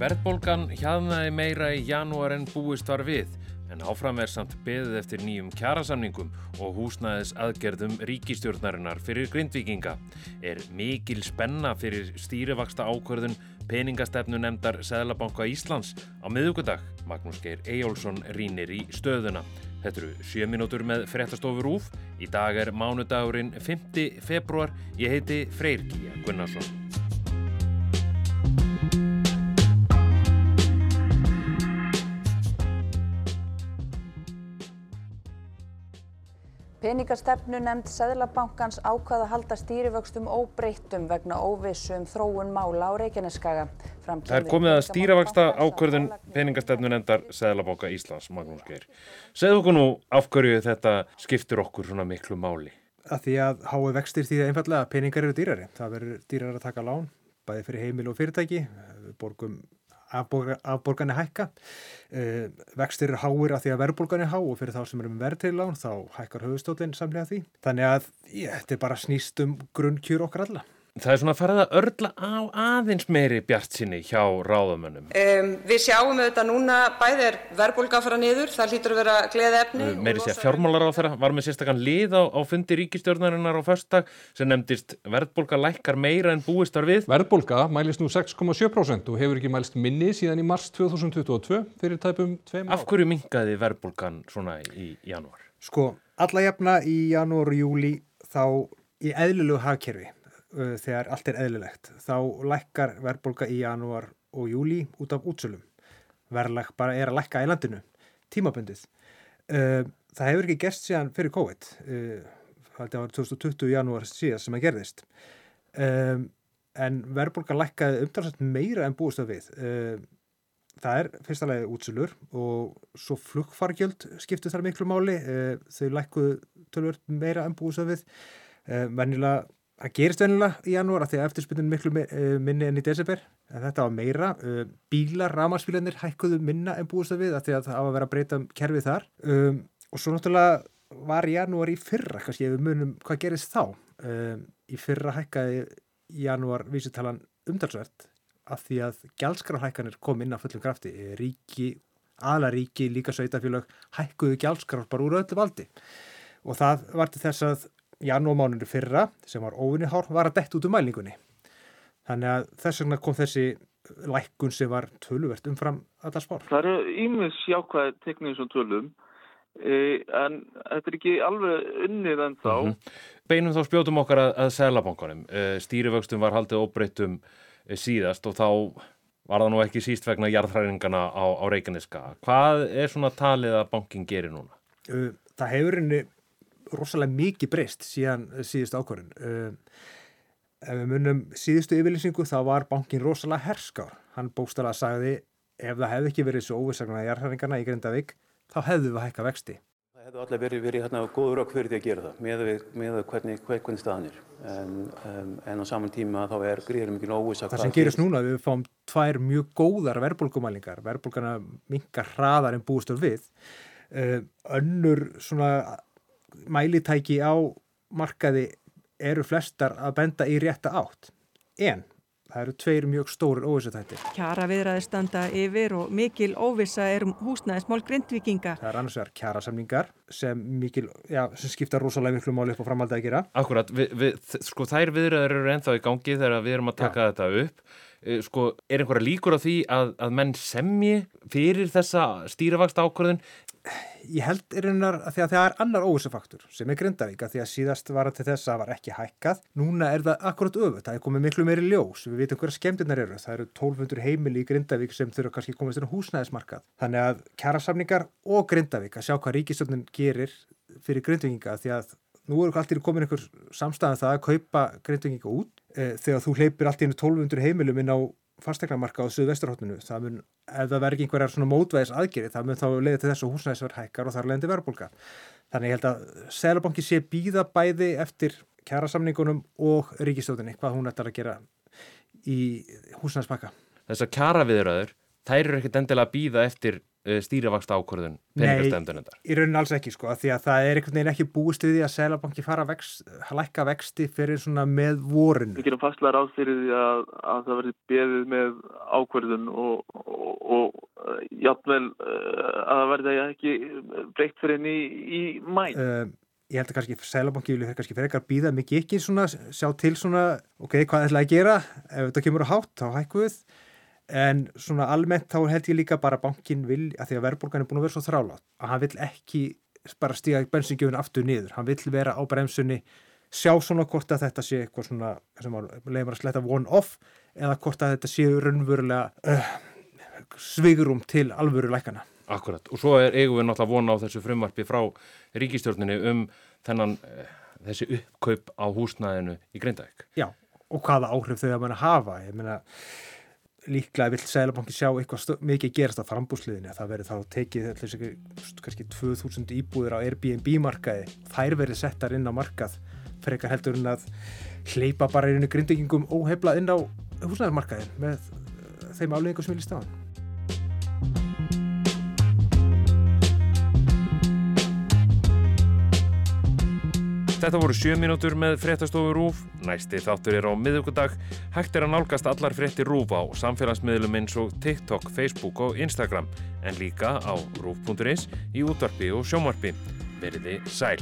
Verðbólgan hjaðnaði meira í janúar en búist var við en áfram er samt beðið eftir nýjum kjærasamningum og húsnæðis aðgerðum ríkistjórnarinnar fyrir grindvikinga. Er mikil spenna fyrir stýrivaksta ákvörðun peningastefnu nefndar Sæðlabanka Íslands á miðugudag. Magnús Geir Ejjólfsson rínir í stöðuna. Þetta eru 7 minútur með frettastofur úf. Í dag er mánudagurinn 5. februar. Ég heiti Freyr Gíja Gunnarsson. Peningastefnu nefnd Seðlabankans ákvað að halda stýrivöxtum óbreyttum vegna óvissum þróun mála á Reykjaneskaga. Það er komið að stýravaksta ákvörðun peningastefnu nefndar Seðlabanka Íslands, Magnús Geir. Segðu okkur nú af hverju þetta skiptir okkur svona miklu máli? Að því að hái vextir því að einfallega peningar eru dýrari. Það verður dýrar að taka lán, bæði fyrir heimil og fyrirtæki, borgum afborgarni hækka. Uh, vextir eru háir af því að verðborgarni há og fyrir þá sem eru með verðtrilán þá hækkar höfustólinn samlega því. Þannig að ég, þetta er bara snýst um grunnkjur okkar alla Það er svona að fara að örla á aðeins meiri bjart sinni hjá ráðamönnum. Um, við sjáum auðvitað núna bæðið er verðbólga að fara niður, það hlýtur að vera gleði efni. Meiri sé að fjármálar á þeirra var með sérstaklega lið á, á fundi ríkistjórnarinnar á förstak sem nefndist verðbólga lækkar meira en búist var við. Verðbólga mælist nú 6,7% og hefur ekki mælist minni síðan í mars 2022 fyrir tæpum tveim ár. Af hverju mingaði verðbólgan svona í janúar? Sko, alla jafna í janúar og júli þá í eðlulegu hagkerfi uh, þegar allt er eðlilegt. Þá lækkar verðbólka í janúar og júli út af útsölum. Verðlag bara er að lækka í landinu. Tímabundið. Uh, það hefur ekki gerst síðan fyrir COVID það var 2020 janúar síðan sem það gerðist. Um, en verðbólka lækkaði umtalsvægt meira en búist það við. Uh, það er fyrstulega útsölur og svo flugfargjöld skiptu þar miklu máli. Uh, þau lækkuðu tölvört meira en búist það við. Uh, vennilega Það gerist vennilega í janúar að því að eftirspunnin miklu minni enn í desember en þetta var meira. Bílar, ramarsbílanir hækkuðu minna en búist það við að því að það á að vera að breyta kerfið þar um, og svo náttúrulega var janúar í fyrra, kannski ef við munum hvað gerist þá. Um, í fyrra hækkaði janúar vísitalan umdalsvert að því að gjaldskráhækkanir kom inn á fullum krafti. Ríki, alaríki, líka sveitafélag hækkuðu gjaldskráð bara úr öllu valdi og það var til þess að janúarmánunni fyrra sem var óvinnihár var að dett út um mælingunni. Þannig að þess vegna kom þessi lækkun sem var töluvert umfram það spár. Það eru ímis jákvæði tekníðin sem tölum e, en þetta er ekki alveg unnið en þá. Mm -hmm. Beinum þá spjótum okkar að, að selabankunum. E, stýrivöxtum var haldið óbreyttum e, síðast og þá var það nú ekki síst vegna jarðhræringana á, á Reykjaneska. Hvað er svona talið að bankin gerir núna? Það hefur henni rosalega mikið breyst síðan síðust ákvörðin. Uh, ef við munum síðustu yfirlýsingu þá var bankin rosalega herskár. Hann bókstala sagði ef það hefði ekki verið svo óvissagna í jarðhæringarna í Grindavík þá hefðu við hækka vexti. Það hefðu allir verið, verið hérna góður okkur fyrir því að gera það með, með hvernig, hvernig staðan er. En, um, en á saman tíma þá er gríðilega mikið óvissa. Það sem gerist núna við fáum tvær mjög góðar verðbólkumælingar. Verðbólkana mingar hraðar en búistur við. Uh, önnur svona mælitæki á markaði eru flestar að benda í rétta átt. En það eru tveir mjög stórir óvissatættir. Kjara viðræði standa yfir og mikil óvissa er um húsnæðismál grindvikinga. Það er annars vegar kjara samningar sem, mikil, já, sem skipta rosalega miklu máli upp á framhaldið að gera. Akkurat, vi, vi, sko þær viðræður eru ennþá í gangi þegar við erum að taka já. þetta upp. Sko, er einhverja líkur á því að, að menn semji fyrir þessa stýravaksta ákvörðun ég held er einar að að það er annar óvissafaktur sem er Grindavík að því að síðast var til þess að það var ekki hækkað. Núna er það akkurat öfut, það er komið miklu meiri ljós, við veitum hverja skemmtinnar eru, það eru 1200 heimili í Grindavík sem þurfa kannski komast inn á húsnæðismarkað. Þannig að kjærasamningar og Grindavík að sjá hvað ríkistöndin gerir fyrir Grindvíkinga því að nú eru alltaf komin einhver samstæðan um það að kaupa Grindvíkinga út e, þegar þú hleypir alltaf inn 1200 heimilum inn á fastegnamarka á Suðvesturhóttinu, það mun, ef það verður einhverjar svona mótvæðis aðgerið, það mun þá leiða til þess að húsnæðisverð hækkar og þar leiðandi verðbólka. Þannig ég held að Sælabanki sé býða bæði eftir kjærasamningunum og ríkistóðinni, hvað hún ætlar að gera í húsnæðispakka. Þessar kjæraviðröður, þær eru ekkert endilega býða eftir stýrivaksta ákvörðun Nei, peningastemdunendar? í raunin alls ekki sko, af því að það er einhvern veginn ekki búist við því að Sælabanki fara að vex, lækka vexti fyrir svona með vorinu. Við gerum fastlega ráð fyrir því að, að það verði beðið með ákverðun og, og, og játvel að það verði ekki breytt fyrir henni í, í mæ. Uh, ég held að kannski Sælabanki vilja kannski fyrir ekkar býða mikið ekki svona, sjá til svona, ok, hvað ætlaði að gera, ef þetta kemur á hátt, þá hækku við en svona almennt þá held ég líka bara að bankin vil, að því að verðbólgan er búin að vera svo þrálátt, að hann vil ekki bara stíga bensingjöfun aftur niður, hann vil vera á bremsunni, sjá svona hvort að þetta sé eitthvað svona sem leiðum að sletta one-off eða hvort að þetta sé raunverulega uh, svigurum til alvöru lækana. Akkurat, og svo er eigum við náttúrulega vona á þessu frumvarpi frá ríkistjórnini um þennan, uh, þessi uppkaup á húsnæðinu í Grindavík. Já, og hvaða áhrif þau að manna hafa, ég meina líklega vill Sælabanki sjá eitthvað mikið gerast á frambúsliðinu að það verður þá tekið kannski 2000 íbúður á Airbnb markaði. Þær verður settar inn á markað frekar heldur en að hleypa bara einu grindingum óhefla inn á húsnæðarmarkaðin með þeim afleggingum sem vil í staðan Þetta voru sjö mínútur með fréttastofu Rúf. Næsti þáttur er á miðugudag. Hægt er að nálgast allar frétti Rúf á samfélagsmiðlum eins og TikTok, Facebook og Instagram. En líka á rúf.is í útvarpi og sjómarpi. Verði sæl.